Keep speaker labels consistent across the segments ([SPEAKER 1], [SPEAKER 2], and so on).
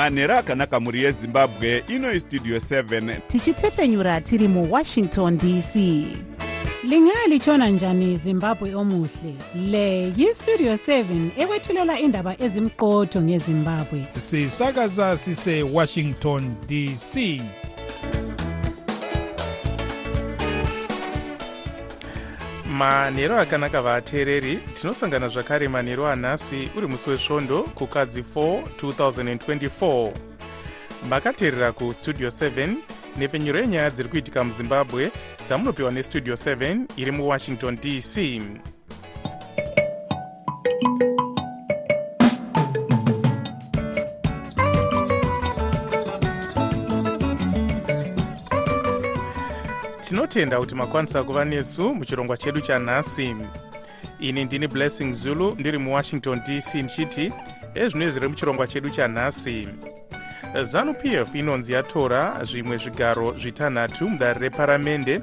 [SPEAKER 1] manhero akanaka mhuri yezimbabwe ino istudio 7
[SPEAKER 2] tichitefenyura tiri muwashington dc
[SPEAKER 3] lingalitshona njani zimbabwe omuhle? Le yistudio 7 ekwethulela indaba ezimqotho ngezimbabwe.
[SPEAKER 4] Sisakaza sisewashington dc
[SPEAKER 5] manhero akanaka vateereri tinosangana zvakare manhero anhasi uri musi wesvondo kukadzi 4 2024 makateerera kustudio 7 nhepfenyuro yenyaya dziri kuitika muzimbabwe dzamunopiwa nestudio 7 iri muwashington dc tinotenda kuti makwanisa kuva nesu muchirongwa chedu chanhasi. Ini ndini blessing zulu ndiri muwashington dc ndichiti ezvino zviri muchirongwa chedu chanhasi. Zanup f inonzi yatora zvimwe zvigaro zvitanhatu mudare reparamende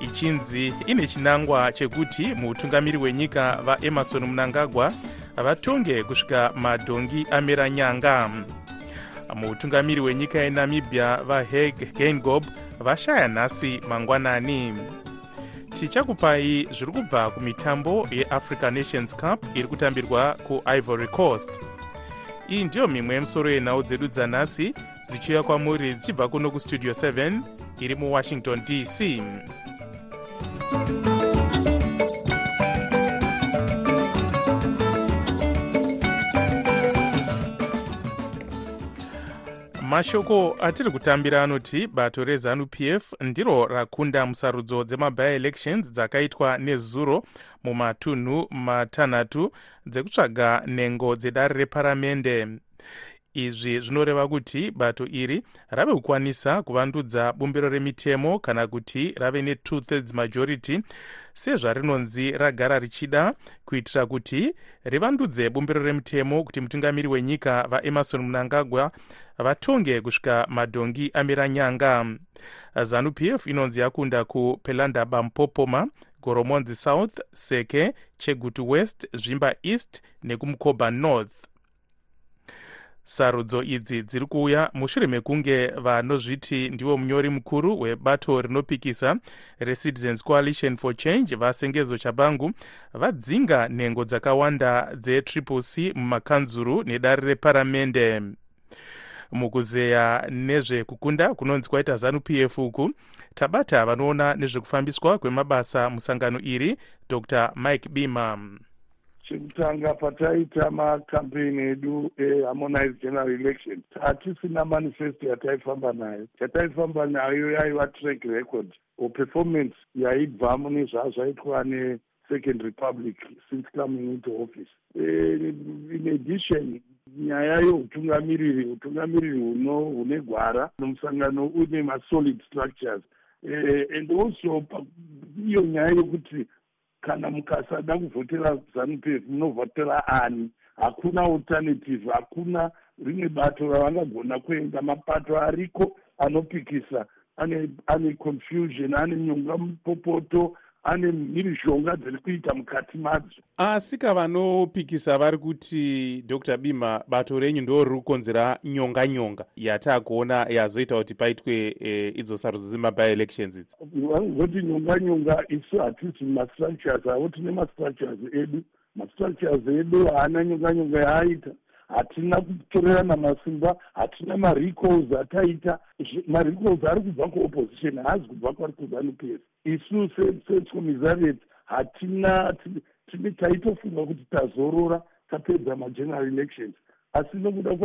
[SPEAKER 5] ichinzi ine chinangwa chekuti muutungamiri hwenyika vaemarson munangagwa vatonge kusvika madhongi amera nyanga muutungamiri hwenyika yenamibia vaheg gaingob vashaya nhasi mangwanani. Tichakupai zviri kubva kumitambo yeafrica nations cup iri kutambirwa kuivory coast. Iyi ndiyo mimwe yemusoro yenhau dzedu dzanhasi dzichiuya kwamuri dzichibva kuno kustudio 7 iri muwashington dc mashoko atiri kutambira anoti bato rezanup f ndiro rakunda musarudzo dzemabielections dzakaitwa nezuro mumatunhu matanhatu dzekutsvaga nhengo dzedare reparamende izvi zvinoreva kuti bato iri rave kukwanisa kuvandudza bumbiro remitemo kana kuti rave ne2 thirds majority sezvarinonzi ragara richida kuitira kuti rivandudze bumbiro remutemo kuti mutungamiri wenyika vaemarson munangagwa vatonge kusvika madhongi amira nyanga. Zanup f inonzi yakunda kupelandaba mpopoma goromonzi south seke chegutu west zvimba east nekumukoba north sarudzo idzi dziri kuuya mushure mekunge vanozviti ndivo munyori mukuru webato rinopikisa recitizens coalition for change vasengezo chabangu vadzinga nhengo dzakawanda dzetriple c mumakanzuru nedare reparamende. Mukuzeya nezvekukunda kunonzi kwaita zanup f uku tabata vanoona nezvekufambiswa kwemabasa musangano iri dr. Mike bima
[SPEAKER 6] chekutanga pataita makampeini edu eharmonize general election hatisina manifesto yataifamba nayo. Chataifamba nayo yaiva track record. Or performance yaibva mune zvazvaitwa nesecond republic since coming into office. In addition nyaya yeutungamiriri utungamiriri hune gwara nomusangano une masolid structures. And also iyo nyaya yokuti kana mukasada kuvhotera zanup f munovhotera ani? Hakuna alternative hakuna rimwe bato ravangagona kuenda. Mapato ariko anopikisa ane ane confusion ane nyonga mupopoto ane mhirizhonga dziri kuita mukati madzo.
[SPEAKER 5] Asi kavanopikisa vari kuti dr. Bima bato renyu ndo riri kukonzera nyonga nyonga yataakuona yazoita kuti paitwe e, idzo sarudzo dzemabielections idzi?
[SPEAKER 6] Vangoti nyonga nyonga isu hatisi mastructures avo tine mastructures edu. Mastructures edu haana nyonga nyonga yaaita hatina kutorerana masimba hatina marecalls ataita. Marecalls ari kubva kuopposition haazi kubva kwari kuzanup f isu secommissariat hatina tine taitofunga kuti tazorora tapedza mageneral elections. Asi nokuda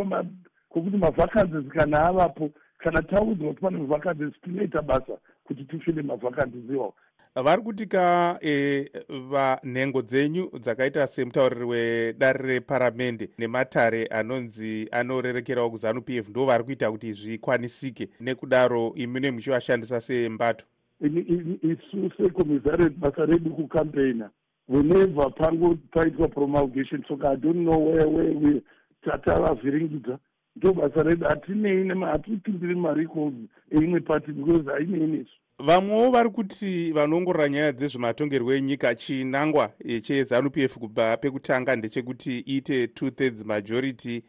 [SPEAKER 6] kwokuti mavhacances kana avapo kana taudzwa kuti pane mavhacances tinoita basa kuti tifile mavhacances iwawo
[SPEAKER 5] vari kutika e, vanhengo dzenyu dzakaita semutauriri wedare reparamende nematare anonzi anorerekerawo kuzanup f ndo vari kuita kuti zvikwanisike nekudaro imune muchivashandisa sembato.
[SPEAKER 6] Isu secommissariat basa redu kucampaigna whenever pango paitwa promulgation soka i don't know where where we tatavavhiringidza ndo basa redu hatinei hatipindiri marecalls eimwe party because hainei nesu
[SPEAKER 5] vamwewo vari kuti vanoongorora nyaya dzezvematongerwo enyika chinangwa chezanup f kubva pekutanga ndechekuti iite two thirds majority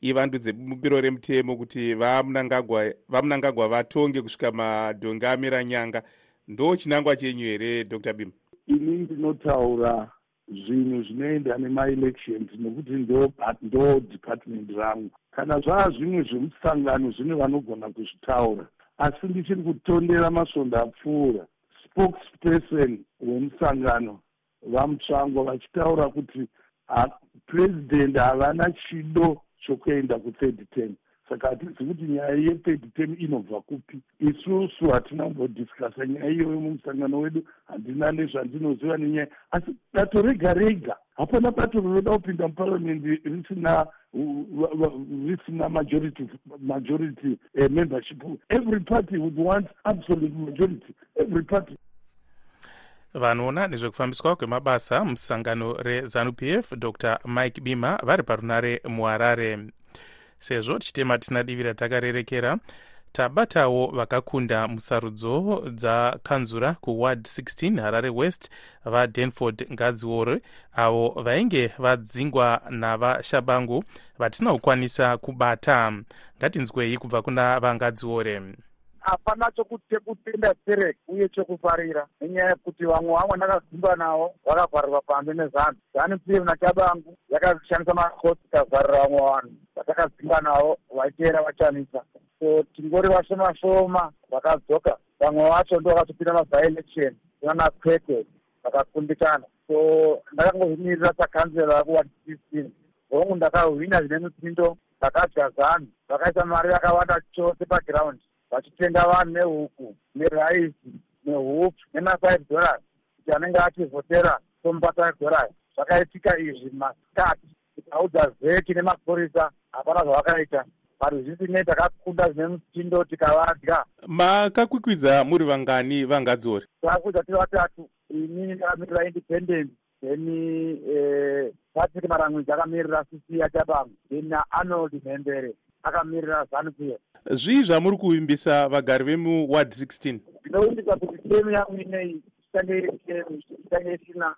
[SPEAKER 1] ivandudze bumbiro remutemo kuti vamunangagwa vatonge kusvika madhonge amira nyanga. Ndo chinangwa chenyu here dr. Bim
[SPEAKER 6] ini ndinotaura zvinhu zvinoenda nemaelections nokuti ndo ndo department rangu. Kana zvaa zvimwe zvemusangano zvine vanogona kuzvitaura asi ndichiri kutondera masvondo apfuura. Spokesperson wemusangano vamutsvango vachitaura kuti purezidendi havana chido chokuenda kuthird term saka hatizi kuti nyaya yethird term inobva kupi isusu hatina kumbodiscasa nyaya iyoyo mumusangano wedu handina nezvandinoziva nenyaya asi dato rega rega. Hapana bato rinoda kupinda muparamendi risina risina majority majority uh, membership. Every party would want absolute majority. Every party.
[SPEAKER 5] Vanoona nezvekufambiswa kwemabasa musangano rezanup f dr. Mike bima vari parunare muharare sezvo tichitema tisina divi ratakarerekera tabatawo vakakunda musarudzo dzakanzura kuward 16 harare west vadanford ngadziore avo vainge vadzingwa navashabangu vatisina kukwanisa kubata. Ngatinzwei kubva kuna vangadziore
[SPEAKER 7] hapana chokutenda terek uye chokufarira. Nenyaya yekuti vamwe vamwe ndakadzimba navo vakavharirwa pambi nezanu zanu pf nachabangu yakashandisa makosi ikavharira vamwe vanhu. Vatakadzimba navo vaiteera vachamisa so tingori vashoma shoma vakadzoka. Vamwe vacho ndo vakatopinda mavhielection ivana kwekwe vakakundikana. So ndakangozvimirira sakanzera kuwadi fifteen hongu ndakahwina zvine mutsindo ndakadya zanu vakaisa mari yakawanda chose pagiraundi vachitenga vanhu nehuku neraisi nehupu nemafive dollars kuti anenge achivhotera five dollars zvakaitika izvi masikati tikaudza zeki nemapurisa hapana zvavakaita but zvisinei takakunda zvine mutindo tikavadya.
[SPEAKER 1] Makakwikwidza muri vangani vangadziori
[SPEAKER 7] takakwidza tiri vatatu ini ndakamirira independent then eh, patrick maramwidzi akamirira cc yachabangu then arnold mhembere akamirira zanupia
[SPEAKER 1] zvii zvamuri kuvimbisa vagari vemuward 16
[SPEAKER 7] ndinovimbisa kuti temu yangu inei ichange isina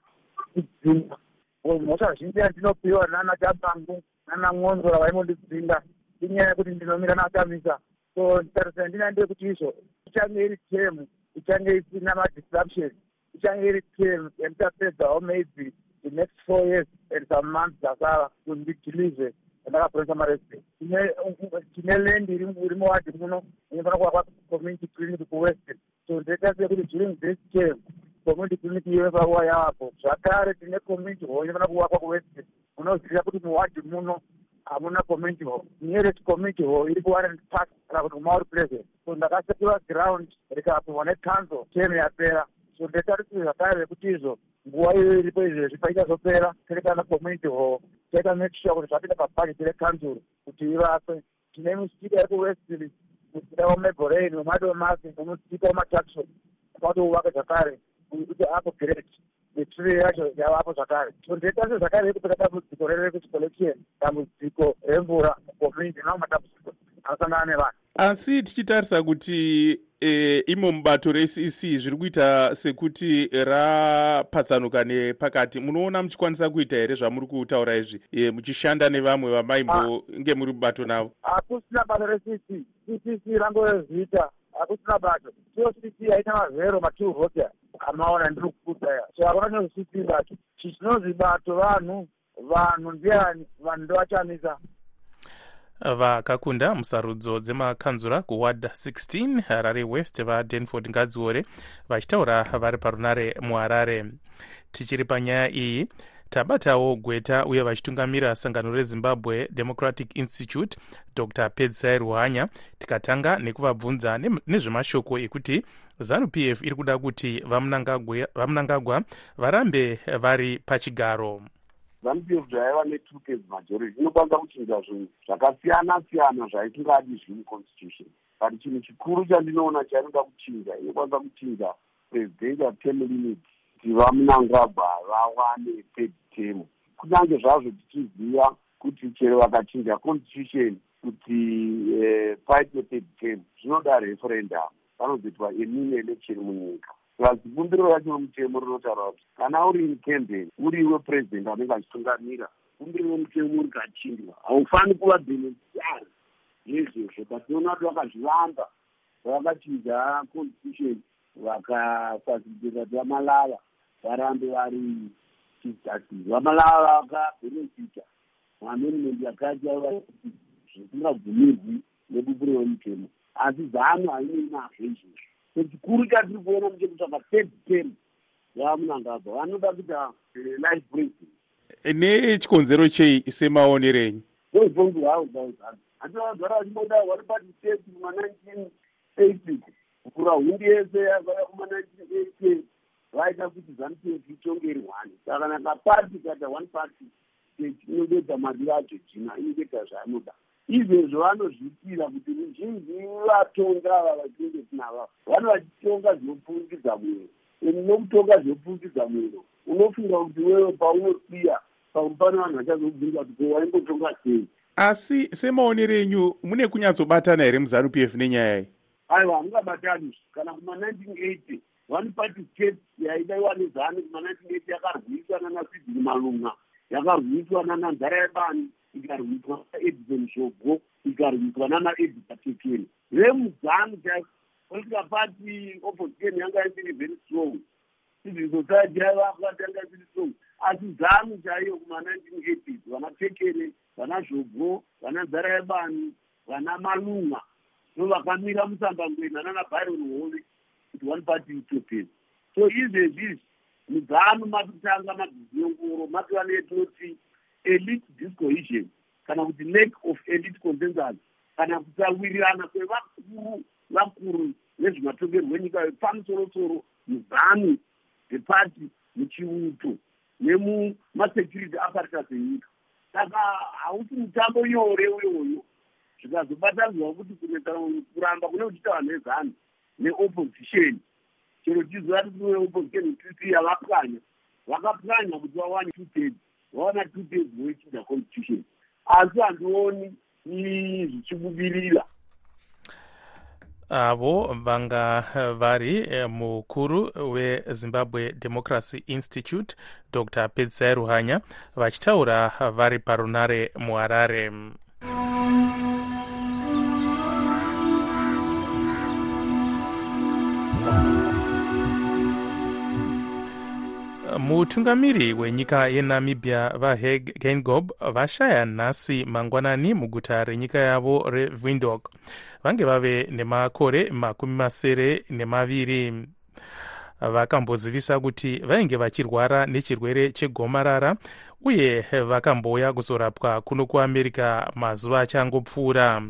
[SPEAKER 7] kudzinga mhosva zhinji yandinopiwa nana chabangu nana mwonzora vaimondidzinga inyaya yekuti ndinomira nachamisa so tarisira ndina ndeye kuti izvo ichange iri temu ichange isina madisruption ichange iri temu yandichapedzawo maybe the next four years and some months dzasava kuti ndidhilize andakapresa maresident tine lendi iri muwadhi muno inofana kuvakwa community clinic kuweston so ndeta sekuti during this term community clinic iyonofana kuva yavapo zvakare tine community hall inofana kuvakwa kuweston unoziva kuti muwadhi muno hamuna community hall. Nearest community hall iri kuwarrant park kana kuti kumauri president so ndakasekiwa ground rikapihwa necouncil term yapera so ndetarisiri zvakare vekuti izvo nguva iyo iripo izvezvi paichazopera terekana community hall taita make sure kuti zvapinda pabhajeti recouncil kuti ivakwe. Tine musika yekuwestry musika wemaborain wemadomasi nemusika wematakshop akauti uvake zvakare kuti great. Netree yacho yavapo zvakare. So ndeta sezvakare yekupeka dambudziko rerekuchicollection dambudziko remvura community nao matambudziko anosangana nevanhu.
[SPEAKER 1] Asi tichitarisa kuti e, imo mubato recc zviri kuita sekuti rapatsanuka nepakati. Munoona muchikwanisa kuita here zvamuri kutaura izvi? E, muchishanda nevamwe vamaimbonge muri mubato navo.
[SPEAKER 7] Hakusina bato recc ccc rangozita hakusina bato iyo cc haina mavhero matwo voter amaona ndiri kukudaya so hakuna chinozwi cc bato chichinonzi bato vanhu vanhu ndiani vanhu ndovachamisa
[SPEAKER 5] vakakunda musarudzo dzemakanzura kuward 16 harare west vadanford ngadziore vachitaura vari parunare muharare. Tichiri panyaya iyi tabatawo gweta uye vachitungamira sangano rezimbabwe democratic institute dr. Pedzisai ruhanya tikatanga nekuvabvunza nezvemashoko ekuti zanup f iri kuda kuti vamunangagwa varambe vari pachigaro
[SPEAKER 8] zanupf zvaiva netwo thirds majority. Inokwanisa kuchinja zvinhu zvakasiyana siyana zvaitingadi zviri muconstitution but chinhu chikuru chandinoona chainoda kuchinja inokwanisa kuchinja presidential term limit kuti vamunangagwa vawane third term. Kunyange zvazvo tichiziva kuti chero vakachinja constitution kuti eh, paite third term. Zvinoda referendum. Panozoitwa emine election munyika plasi bumbiro racho romutemo rinotaura kuti kana uri in camden uri iwe purezidendi anenge achitungamira bumbiro remutemo rikachindwa haufani kuva beneficiary yezvezvo patinoona kuti vakazvivamba vavakachinja constitution vakafasiliteta kuti vamalava varambe vari chief justice vamalava vakabenefita maamendment aivaiti zvisingabvumirwi nebumbiro remutemo. Asi zano hainei nazvo izvozvo chikuru chatiri kuona muchekutsvaka third term yavamunangagwa vanoda kuita eh, life president
[SPEAKER 1] nechikonzero chei semaonero enyu
[SPEAKER 8] ndozvonzi havo zauzano hati vagara vachimboda vari patistate kuma-nineteen eighty kukura hundi yese yavaya kuma-nineteen eighty vaita kuti zanupf itonge iri one saka kana kapati kaita one party state inobedza mari yacho jina inotoita zvaanoda izvezvo vanozviitira kuti ruzhinji vatonga ava vatinenge tinavava vane vachitonga zvinopfungidza mwero nokutonga zvinopfungidza mwero unofunga kuti wewe paunosiya pauri pane vanhu vachazobvunza kuti ko waimbotonga sei?
[SPEAKER 1] Asi semaonero enyu mune kunyatsobatana here muzanu p f nenyaya iyi?
[SPEAKER 8] Aiwa hamungabatani. Kana kuma-nineteen eighty one party state yaidaiwa nezanu kuma-nineteen eighty yakarwiswa nana sidini malunga. Yakarwiswa nana nzara yebani ikarwiswa naedison shogo ikarwiswa nana edita tekeni vemuzanu political party opposition yanga isiri very strong. Civil society yaivakati yanga isiri strong. Asi zanu chaiyo kuma-nineteen eighties vana tekene vana zvogo vana nzara yebani vana malunga ndo vakamira musambangwena nana byron hove kuti one party itopeni so izvezvizvi muzanu makutanga madziziyongoro mativa neyetinoti elite discohesion kana kuti lack of elite consensus kana kusawirirana kwevakuru vakuru nezvematongerwo enyika vepamusoro-soro muzanu dzepati muchiuto nemumasecurity apparatus enyika saka hausi mutambo nyore uyoyo. Zvikazobatanidzwa kuti kuramba kune kuchiita vanhu vezanu neopposition. Chero chiziva kuti kune opposition pp yavapwanya vakapwanya kuti vawane two thirds vawana two thirds voichinja constitution asi handioni zvichibudirira.
[SPEAKER 5] Avo vanga vari eh, mukuru wezimbabwe democracy institute dr pedzai ruhanya vachitaura vari parunare muharare mutungamiri wenyika yenamibia vaheg gengob vashaya nhasi mangwanani muguta renyika yavo revindok vange vave nemakore makumi masere nemaviri. Vakambozivisa kuti vainge vachirwara nechirwere chegomarara uye vakambouya kuzorapwa kuno kuamerica mazuva achangopfuura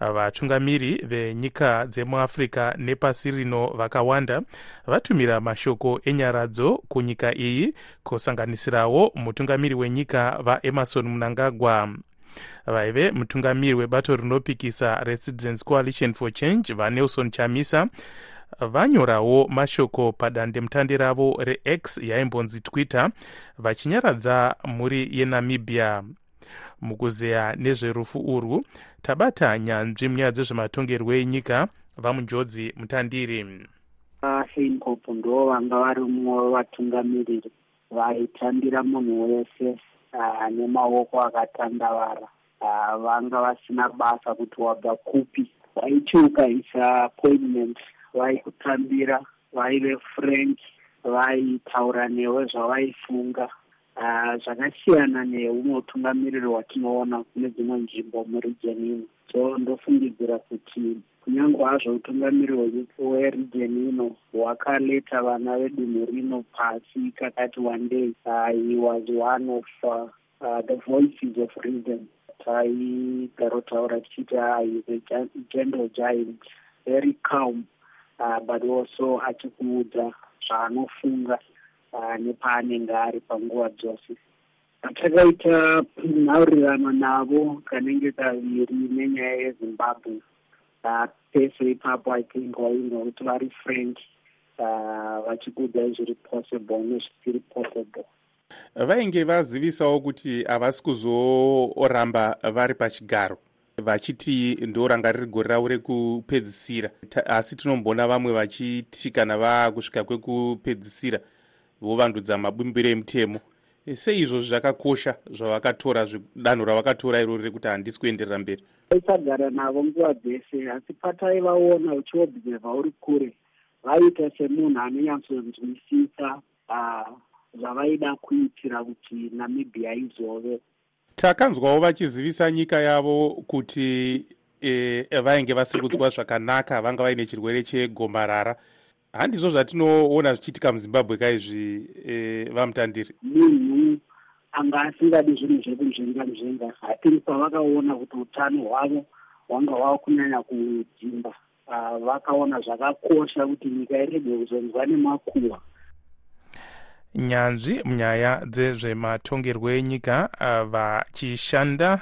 [SPEAKER 5] vatungamiri venyika dzemuafrica nepasi rino vakawanda vatumira mashoko enyaradzo kunyika iyi kusanganisirawo mutungamiri wenyika vaemarson munangagwa vaive mutungamiri webato rinopikisa residence coalition for change vanelson chamisa. Vanyorawo mashoko padandemutande ravo rex yaimbonzi twitter vachinyaradza mhuri yenamibia mukuzeya nezverufu urwu. Tabata nyanzvi munyaya dzezvematongerwo enyika vamunjodzi mutandiri.
[SPEAKER 9] Vahenkop ndo vanga vari mumwe wevatungamiriri vaitambira munhu wese nemaoko akatandavara. Vanga vasina basa kuti wabva kupi. Vaiti ukaisa appointment vaikutambira vaive frank vaitaura newe zvavaifunga zvakasiyana neumwe utungamiriri watinoona kune dzimwe nzvimbo muregion ino so ndofungidzira kuti kunyange hazvo utungamiriri weregion ino hwakaleta vana vedunhu rino pasi kakati uh, he was one of uh, uh, the voices of reason. Taigarotaura tichiti is a gentle giant very calm. Uh, but also achikuudza zvaanofunga nepaanenge ari panguva dzose. Takaita nhaurirano navo kanenge kaviri nenyaya yezimbabwe. Pese ipapo i think wainga kuti vari frank vachikudza uh, zviri possible nezvisiri possible.
[SPEAKER 1] Vainge vazivisawo kuti havasi kuzoramba vari pachigaro vachiti ndo ranga riri gore ravo rekupedzisira. Asi tinombona vamwe vachiti kana vaakusvika kwekupedzisira vovandudza mabumbiro emutemo. E, sei izvozvi zvakakosha zvavakatora danho ravakatora irori rekuti handisi kuenderera mberi.
[SPEAKER 9] Vaisagara navo nguva dzese asi pataivaona uchiobserva uri kure vaita semunhu anonyatsonzwisisa zvavaida kuitira kuti namibhia izove.
[SPEAKER 1] Takanzwawo vachizivisa nyika yavo kuti e, vainge vasiri kudzwa zvakanaka vanga vaine chirwere chegomarara handizvo zvatinoona zvichiitika muzimbabwe kaizvi e, vamutandiri?
[SPEAKER 9] Munhu anga asingadi zvinhu zvekunzvenga nzvenga hatiri pavakaona kuti utano hwavo hwanga hwava kunyanya kudzimba vakaona zvakakosha kuti nyika irege kuzonzwa nemakuhwa
[SPEAKER 5] nyanzvi munyaya dzezvematongerwo enyika vachishanda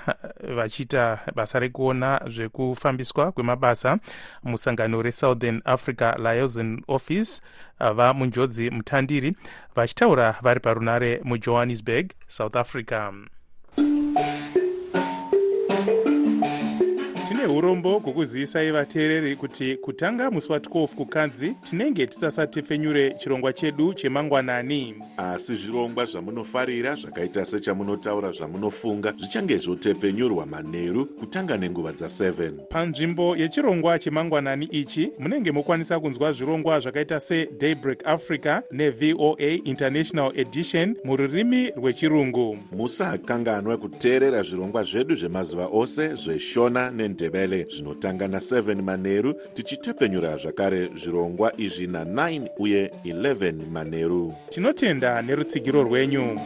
[SPEAKER 5] vachiita basa rekuona zvekufambiswa kwemabasa musangano resouthern africa liaison office vamunjodzi mutandiri vachitaura vari parunare mujohannesburg south africa
[SPEAKER 1] tine urombo hwekuzivisa vateereri kuti kutanga musi wa12 kukadzi tinenge tisasatepfenyure chirongwa chedu chemangwanani.
[SPEAKER 10] Asi zvirongwa zvamunofarira zvakaita sechamunotaura zvamunofunga zvichange zvotepfenyurwa manheru kutanga nenguva dza7
[SPEAKER 1] panzvimbo yechirongwa chemangwanani ichi munenge mokwanisa kunzwa zvirongwa zvakaita sedaybreak africa nevoa international edition mururimi rwechirungu.
[SPEAKER 10] Musakanganwa kuteerera zvirongwa zvedu zvemazuva ose zveshona nendebele zvinotanga na7 manheru tichitepfenyura zvakare zvirongwa izvi na9 uye 11 manheru
[SPEAKER 1] tinotenda nerutsigiro rwenyu.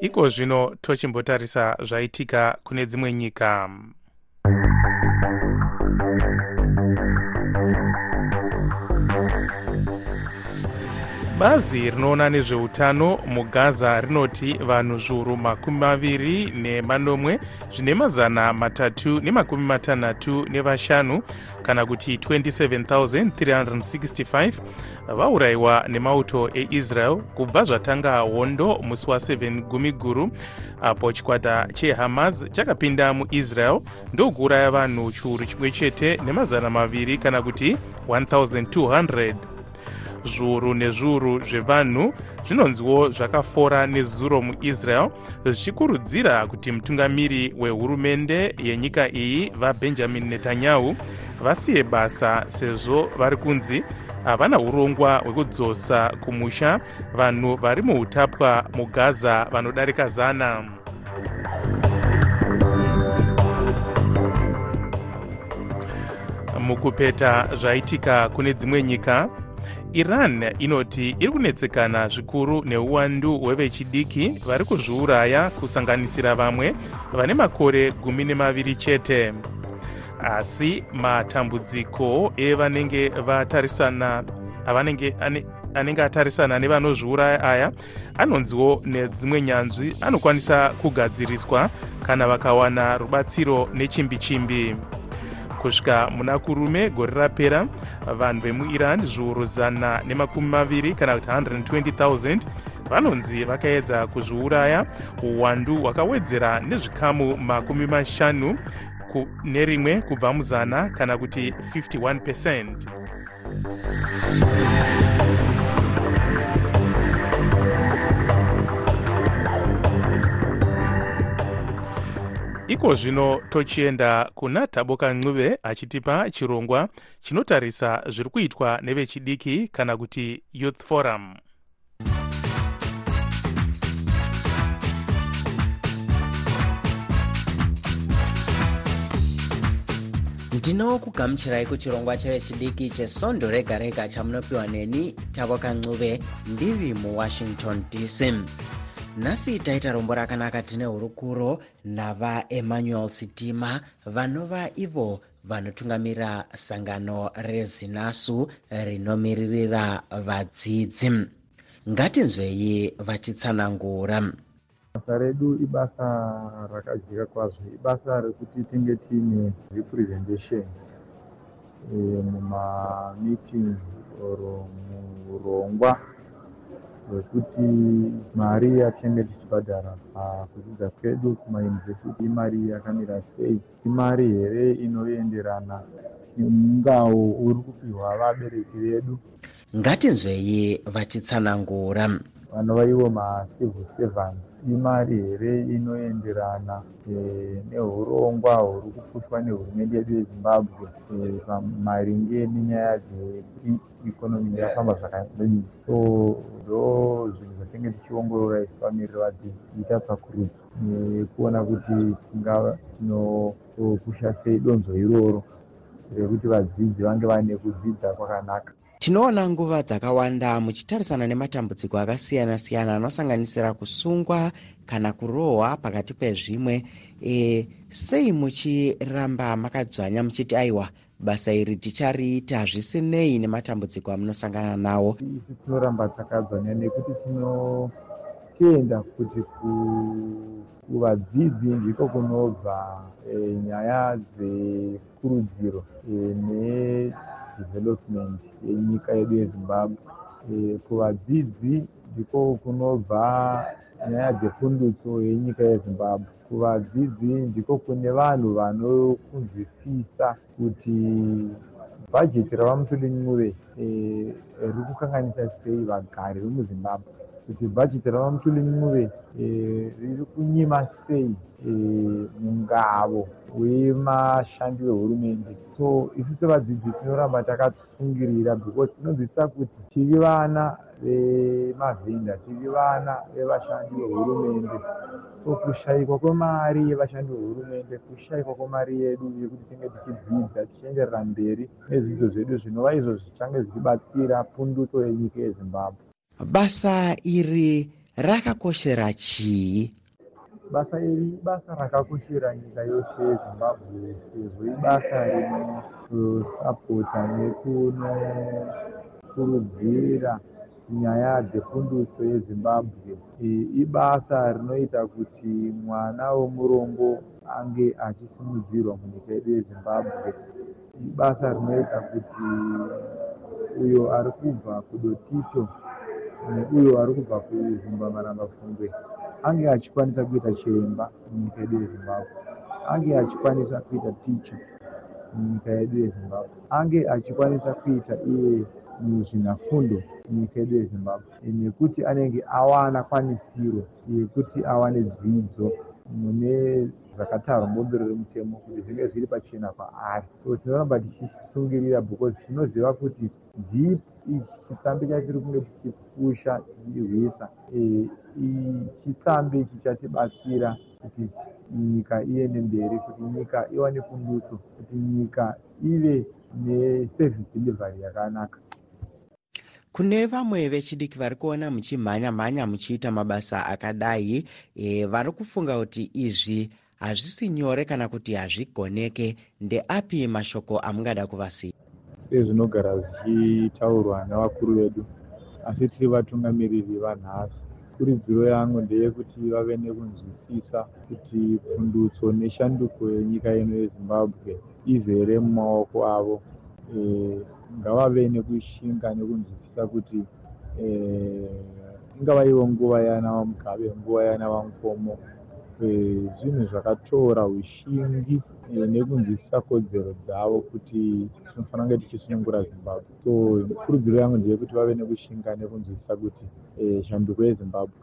[SPEAKER 5] Iko zvino tochimbotarisa zvaitika kune dzimwe nyika bazi rinoona nezveutano mugaza rinoti vanhu zviuru makumi maviri nemanomwe zvine mazana matatu nemakumi matanhatu nevashanu kana kuti 27365 vaurayiwa nemauto eisrael kubva zvatanga hondo musi wa7 gumi guru apo chikwata chehamas chakapinda muisrael ndokuuraya vanhu chiuru chimwe chete nemazana maviri kana kuti 1200 zviuru nezviuru zvevanhu zvinonziwo zvakafora nezuro muisrael zvichikurudzira kuti mutungamiri wehurumende yenyika iyi vabenjamin netanyahu vasiye basa sezvo vari kunzi havana urongwa hwekudzosa kumusha vanhu vari muutapwa mugaza vanodarika zana. Mukupeta zvaitika kune dzimwe nyika iran inoti iri kunetsekana zvikuru neuwandu hwevechidiki vari kuzviuraya kusanganisira vamwe vane makore gumi nemaviri chete. Asi matambudziko evanenge vatarisana avanenge anenge atarisana nevanozviuraya aya anonziwo nedzimwe nyanzvi anokwanisa kugadziriswa kana vakawana rubatsiro nechimbi chimbi kusvika muna kurume gore rapera vanhu vemuiran zviuru zana nemakumi maviri kana kuti 120000 vanonzi vakaedza kuzviuraya uwandu hwakawedzera nezvikamu makumi mashanu nerimwe kubva muzana kana kuti 51 percent iko zvino tochienda kuna taboka ncube achitipa chirongwa chinotarisa zviri kuitwa nevechidiki kana kuti youth forum.
[SPEAKER 11] Ndinokugamuchirai kuchirongwa chevechidiki chesondo rega rega chamunopiwa neni taboka ncube ndiri muwashington dc nhasi taita rombo rakanaka tine hurukuro navaemmanuel sitima. Vanova ivo vanotungamirira sangano rezinasu rinomiririra vadzidzi. Ngatinzwei vachitsanangura.
[SPEAKER 12] Basa redu ibasa rakajika kwazvo. Ibasa rekuti tinge tiine representation mumameeting or muurongwa hwekuti mari yatinenge tichibhadhara pakudzidza kwedu kumayunivhesiti imari yakamira sei? Imari here inoenderana nemungawo uri kupiwa vabereki vedu?
[SPEAKER 11] Ngatinzwei vachitsanangura.
[SPEAKER 12] Vanova ivo macivil servants imari here inoenderana e, neurongwa huri kupushwa nehurumende yedu yezimbabwe e, maringe nenyaya dzekuti ikonomi yafamba zvakadini so ndo zvinhu zvatinge tichiongorora isu vamiriri vadzidzi kuita tsvakurudzo nekuona kuti tingava tinopusha sei donzo iroro rekuti vadzidzi vange vaine kudzidza kwakanaka
[SPEAKER 11] tinoona nguva dzakawanda muchitarisana nematambudziko akasiyana-siyana anosanganisira kusungwa kana kurohwa pakati pezvimwe. E, sei muchiramba makadzvanya muchiti aiwa basa iri tichariita zvisinei nematambudziko amunosangana nawo.
[SPEAKER 12] Isu tinoramba takadzvanya nekuti tinotenda kuti kuvadzidzi ndiko kunobva e, nyaya dzekurudziro e, ne development yenyika yedu yezimbabwe. E, kuvadzidzi ndiko kunobva nyaya dzepundutso yenyika yezimbabwe. Kuvadzidzi ndiko kune vanhu vanokunzwisisa kuti bhajeti ravamutulin'uve e, riri kukanganisa sei vagari vemuzimbabwe. Kuti bhajeti ravamutulin'uve e, riri kunyima sei e, mungavo wemashandi vehurumende so isu sevadzidzi tinoramba takatsungirira because tinonzwisisa kuti tiri vana vemavhinda tiri vana vevashandi vehurumende. So kushayikwa kwemari yevashandi vehurumende kushayikwa kwemari yedu yekuti tinge tichidzidza tichienderera mberi nezvidzo zvedu zvinova izvo zvichange zvichibatsira pundutso yenyika yezimbabwe.
[SPEAKER 11] Basa iri rakakoshera chii
[SPEAKER 12] basa iri ibasa rakakoshera nyika yose yezimbabwe sezvo ibasa rinosapota nekunokurudzira nyaya dzepundutso yezimbabwe. Ibasa rinoita kuti mwana womurombo ange achisimudzirwa munyika yedu yezimbabwe. Ibasa rinoita kuti uyo ari kubva kudotito neuyo ari kubva kuzumba marambafungwe ange achikwanisa kuita chiremba munyika yedu yezimbabwe ange achikwanisa kuita ticha munyika yedu yezimbabwe ange achikwanisa kuita iye muzvinafundo munyika yedu yezimbabwe. Nekuti anenge awana kwanisiro yekuti awane dzidzo mune zvakatarwa mubumbiro remutemo kuti zvinge zviri pachena kwaari so tinoramba tichisungirira because tinoziva kuti ichi chitsambi chatiri kunge tichipusha tichirwisa chitsambi ichi chatibatsira kuti nyika iende mberi kuti nyika iwane pundutso kuti nyika ive neservice delivery yakanaka
[SPEAKER 11] kune vamwe vechidiki vari kuona muchimhanya mhanya muchiita mabasa akadai e, vari kufunga kuti izvi hazvisi nyore kana kuti hazvigoneke. Ndeapi mashoko amungada kuvasiya?
[SPEAKER 12] Sezvinogara zvichitaurwa nevakuru vedu asi tiri vatungamiriri vanhasi. Kurudziro yangu ndeyekuti vave nekunzwisisa kuti pundutso neshanduko yenyika ino yezimbabwe izere mumaoko avo e, ngavave nekushinga nekunzwisisa kuti e, ingava ivo nguva yana vamugabe nguva yana vamukomo zvinhu zvakatora ushingi nekunzwisisa kodzero dzavo kuti tinofanira kunge tichisunungura zimbabwe. So kurudziro yangu ndeyekuti vave nekushinga nekunzwisisa kuti shanduko yezimbabwe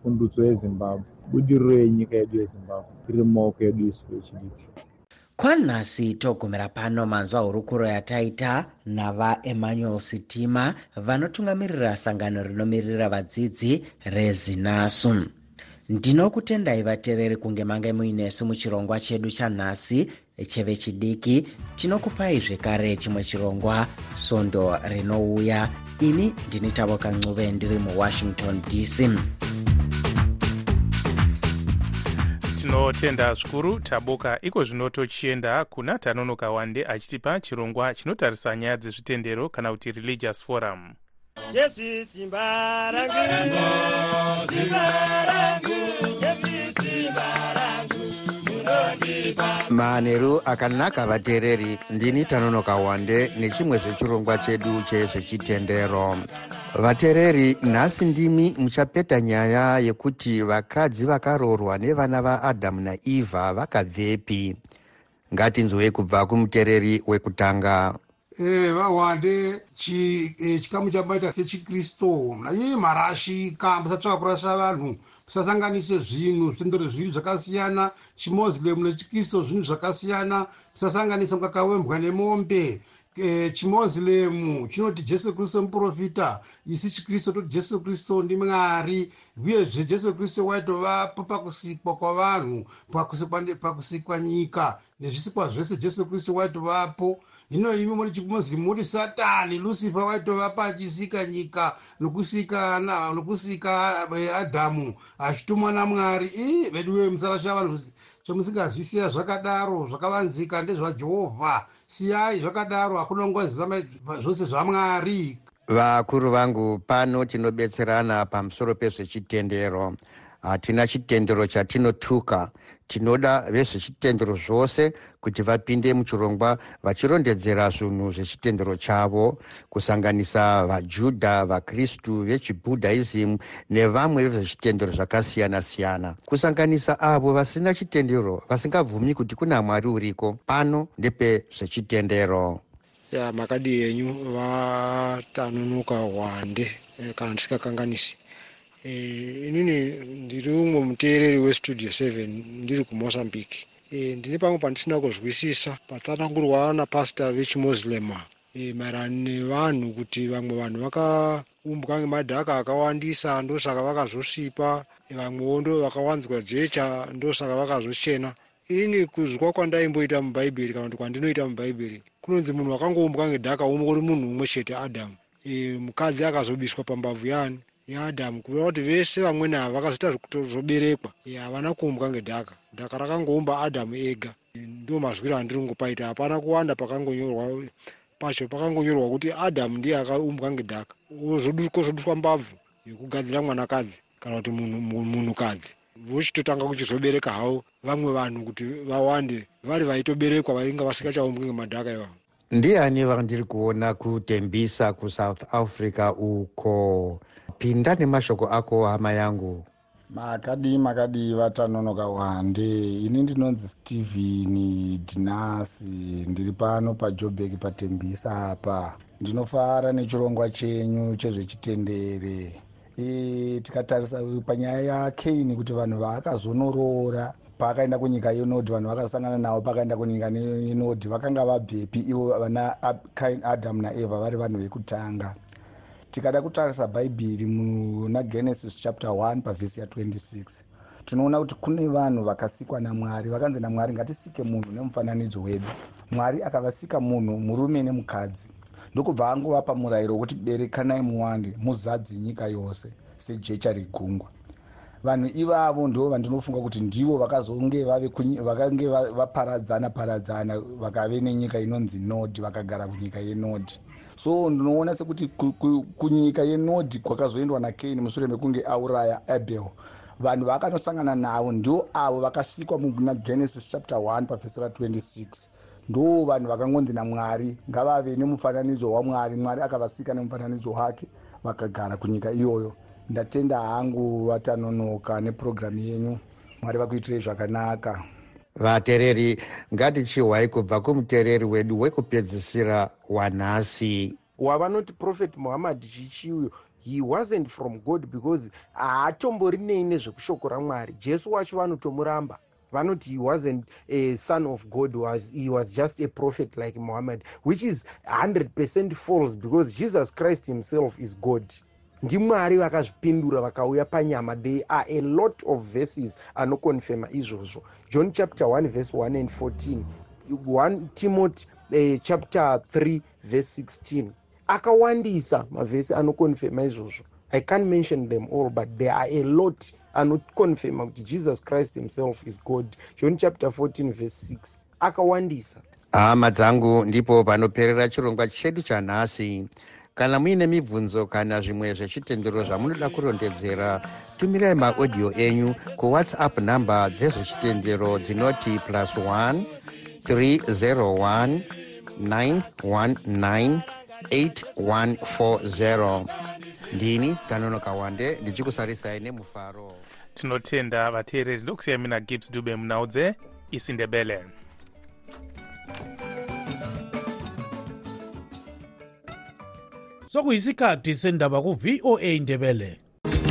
[SPEAKER 12] pundutso yezimbabwe budiriro yenyika yedu yezimbabwe iri mumaoko edu isu vechidiki
[SPEAKER 11] kwanhasi togumira pano manzwa hurukuro yataita navaemmanuel sitima vanotungamirira sangano rinomirira vadzidzi rezinasu ndinokutendai vateereri kunge mange muinesu muchirongwa chedu chanhasi chevechidiki tinokupai zvekare chimwe chirongwa sondo rinouya. Ini ndini tavoka ncuve ndiri muwashington dc
[SPEAKER 5] tinotenda zvikuru taboka iko zvino tochienda kuna tanonoka wande achitipa chirongwa chinotarisa nyaya dzezvitendero kana kuti religious forum.
[SPEAKER 13] Jesu simba rangu. Simba rangu. jesu
[SPEAKER 14] manheru akanaka vateereri. Ndini tanonoka wande nechimwe zvechirongwa chedu chezvechitendero vateereri nhasi ndimi muchapeta nyaya yekuti vakadzi vakaroorwa nevana vaadhamu naivha vakabvepi. Ngatinzwei kubva kumuteereri wekutanga.
[SPEAKER 15] Eh, vahwande chi- eh, chikamu chabaita sechikristu. Nanyeye marashika musatsvaka kurasha vanhu musasanganise zvinhu zvitendero zviri zvakasiyana chimoslem nechikristu zvinhu zvakasiyana. Musasanganisa mukaka wembwa nemombe. Eh, chimoslem chinoti jesu kristu muprofita isi chikristu toti jesu kristu ndimwari uyezve jesu kristu waitovapo pakusikwa kwavanhu pakusikwa nyika nezvisikwa zvese jesu kristu waitovapo. Hino imi muri chimoslem muri satani lucifer waitovapo achisika nyika nokusika eh, adhamu achitumwa namwari. Ii vedu wee musarasha vanhu zvamusingazvisiya zvakadaro zvakavanzika ndezvajehovha. Siyai zvakadaro hakuna ngwazisa zvose zvamwari
[SPEAKER 14] vakuru vangu pano tinobetserana pamusoro pezvechitendero. Hatina chitendero chatinotuka. Tinoda vezvechitendero zvose kuti vapinde muchirongwa vachirondedzera zvinhu zvechitendero chavo kusanganisa vajudha vakristu vechibhudhaism nevamwe vezvechitendero zvakasiyana-siyana. Kusanganisa avo vasina chitendero vasingabvumi kuti kuna mwari uriko. Pano ndepezvechitendero
[SPEAKER 16] ya makadi yenyu vatanunuka hwande eh, kana ndisingakanganisi Eh, inini ndiri umwe muteereri westudio 7 ndiri kumozambique. Eh, ndine pamwe pandisina kuzwisisa patsanangurwa napasta vechimoslema eh, maererano nevanhu kuti vamwe vanhu vakaumbwa ngemadhaka akawandisa ndosaka vakazosvipa vamwewo ndo vakawanzwa jecha ndosaka vakazochena inini kuzwa kwandaimboita mubhaibheri kana kuti kwandinoita mubhaibheri kunonzi munhu wakangoumbwa ngedhaka ungori munhu umwe chete adhamu e, mukadzi akazobiswa pambavhu yaani yaadhamu kureva kuti vese vamweni ava vakazoita zvekutozoberekwa e, havana kuumbwa ngedhaka. Dhaka rakangoumba adhamu ega. E, ndo mazwiro andiri kungopaita hapana kuwanda pakangonyorwa pacho pakangonyorwa kuti adhamu ndiye akaumbwa ngedhaka. Kozoduswa mbavhu yekugadzira mwanakadzi kana kuti munhu- munhu- munhukadzi vochitotanga kuchizobereka havo vamwe vanhu kuti vawande vari vaitoberekwa vainga vasingachaumbwi ngemadhaka ivavo
[SPEAKER 14] ndiani vandiri kuona kutembisa kusouth africa uko? Pinda nemashoko ako hama yangu.
[SPEAKER 17] Makadi makadi vatanonoka wande. Ini ndinonzi stephen dinasi. Ndiri pano pajobek patembisa apa. Ndinofara nechirongwa chenyu chezvechitendere e, tikatarisa panyaya yakaini kuti vanhu vaakazonorora paakaenda kunyika yenodhi vanhu vakasangana navo pakaenda kunyika yenodhi vakanga vabvepi ivo vana kain adam naeva vari vanhu vekutanga. Tikada kutarisa bhaibheri muna genesis chapter 1 pavhesi ya26 tinoona kuti kune vanhu vakasikwa namwari vakanzi namwari ngatisike munhu nemufananidzo wedu. Mwari akavasika munhu murume nemukadzi ndokubva angovapa murayiro wekuti berekanai muwande muzadze nyika yose sejecha regungwa vanhu ivavo ndo vandinofunga kuti ndivo vakazonge vave kunyi- vakange va- vaparadzana paradzana vakave nenyika inonzi nodhi vakagara kunyika yenodhi so ndinoona sekuti ku- ku- kunyika yenodhi kwakazoendwa nakaini mushure mekunge auraya abel vanhu vaakanosangana navo ndo avo vakasikwa muna genesis chapter 1 pavhesi ra26 ndo vanhu vakangonzi namwari ngavave nemufananidzo wamwari. Mwari akavasika nemufananidzo wake vakagara kunyika iyoyo. Ndatenda hangu vatanonoka nepurogiramu yenyu. Mwari vakuitirei zvakanaka.
[SPEAKER 14] Vateereri ngatichihwai kubva kumuteereri wedu wekupedzisira wanhasi.
[SPEAKER 18] Wavanoti prophet muhammad chichiuyo he wasn't from god because haatomborinei nezvekushoko ramwari jesu wacho vanotomuramba vanoti he wasn't a son of god was, he was just a prophet like muhammad which is 100 false because jesus christ himself is god. Ndimwari vakazvipindura vakauya panyama there are a lot of verses anokonfema izvozvo. John chapter 1 verse 1 and 14 1 timothy uh, chapter 3 verse 16 akawandisa mavhesi anokonfema izvozvo i can't mention them all but there are a lot. Anokonfema kuti jesus christ himself is god. John chapter 14 verse 6 akawandisa.
[SPEAKER 14] Hama dzangu ndipo panoperera chirongwa chedu chanhasi. Kana muine mibvunzo kana zvimwe zvechitendero zvamunoda kurondedzera tumirai maaudio enyu kuwhatsapp nhamba dzezvechitendero dzinoti plus 1 301 919 8140 ndini tanonoka wande ndichikusarisai nemufaro.
[SPEAKER 5] Tinotenda vateereri ndokusiya mina gibbs dube mnaudze isindebele
[SPEAKER 4] sokuyisikhathi sendaba ku-voa ndebele.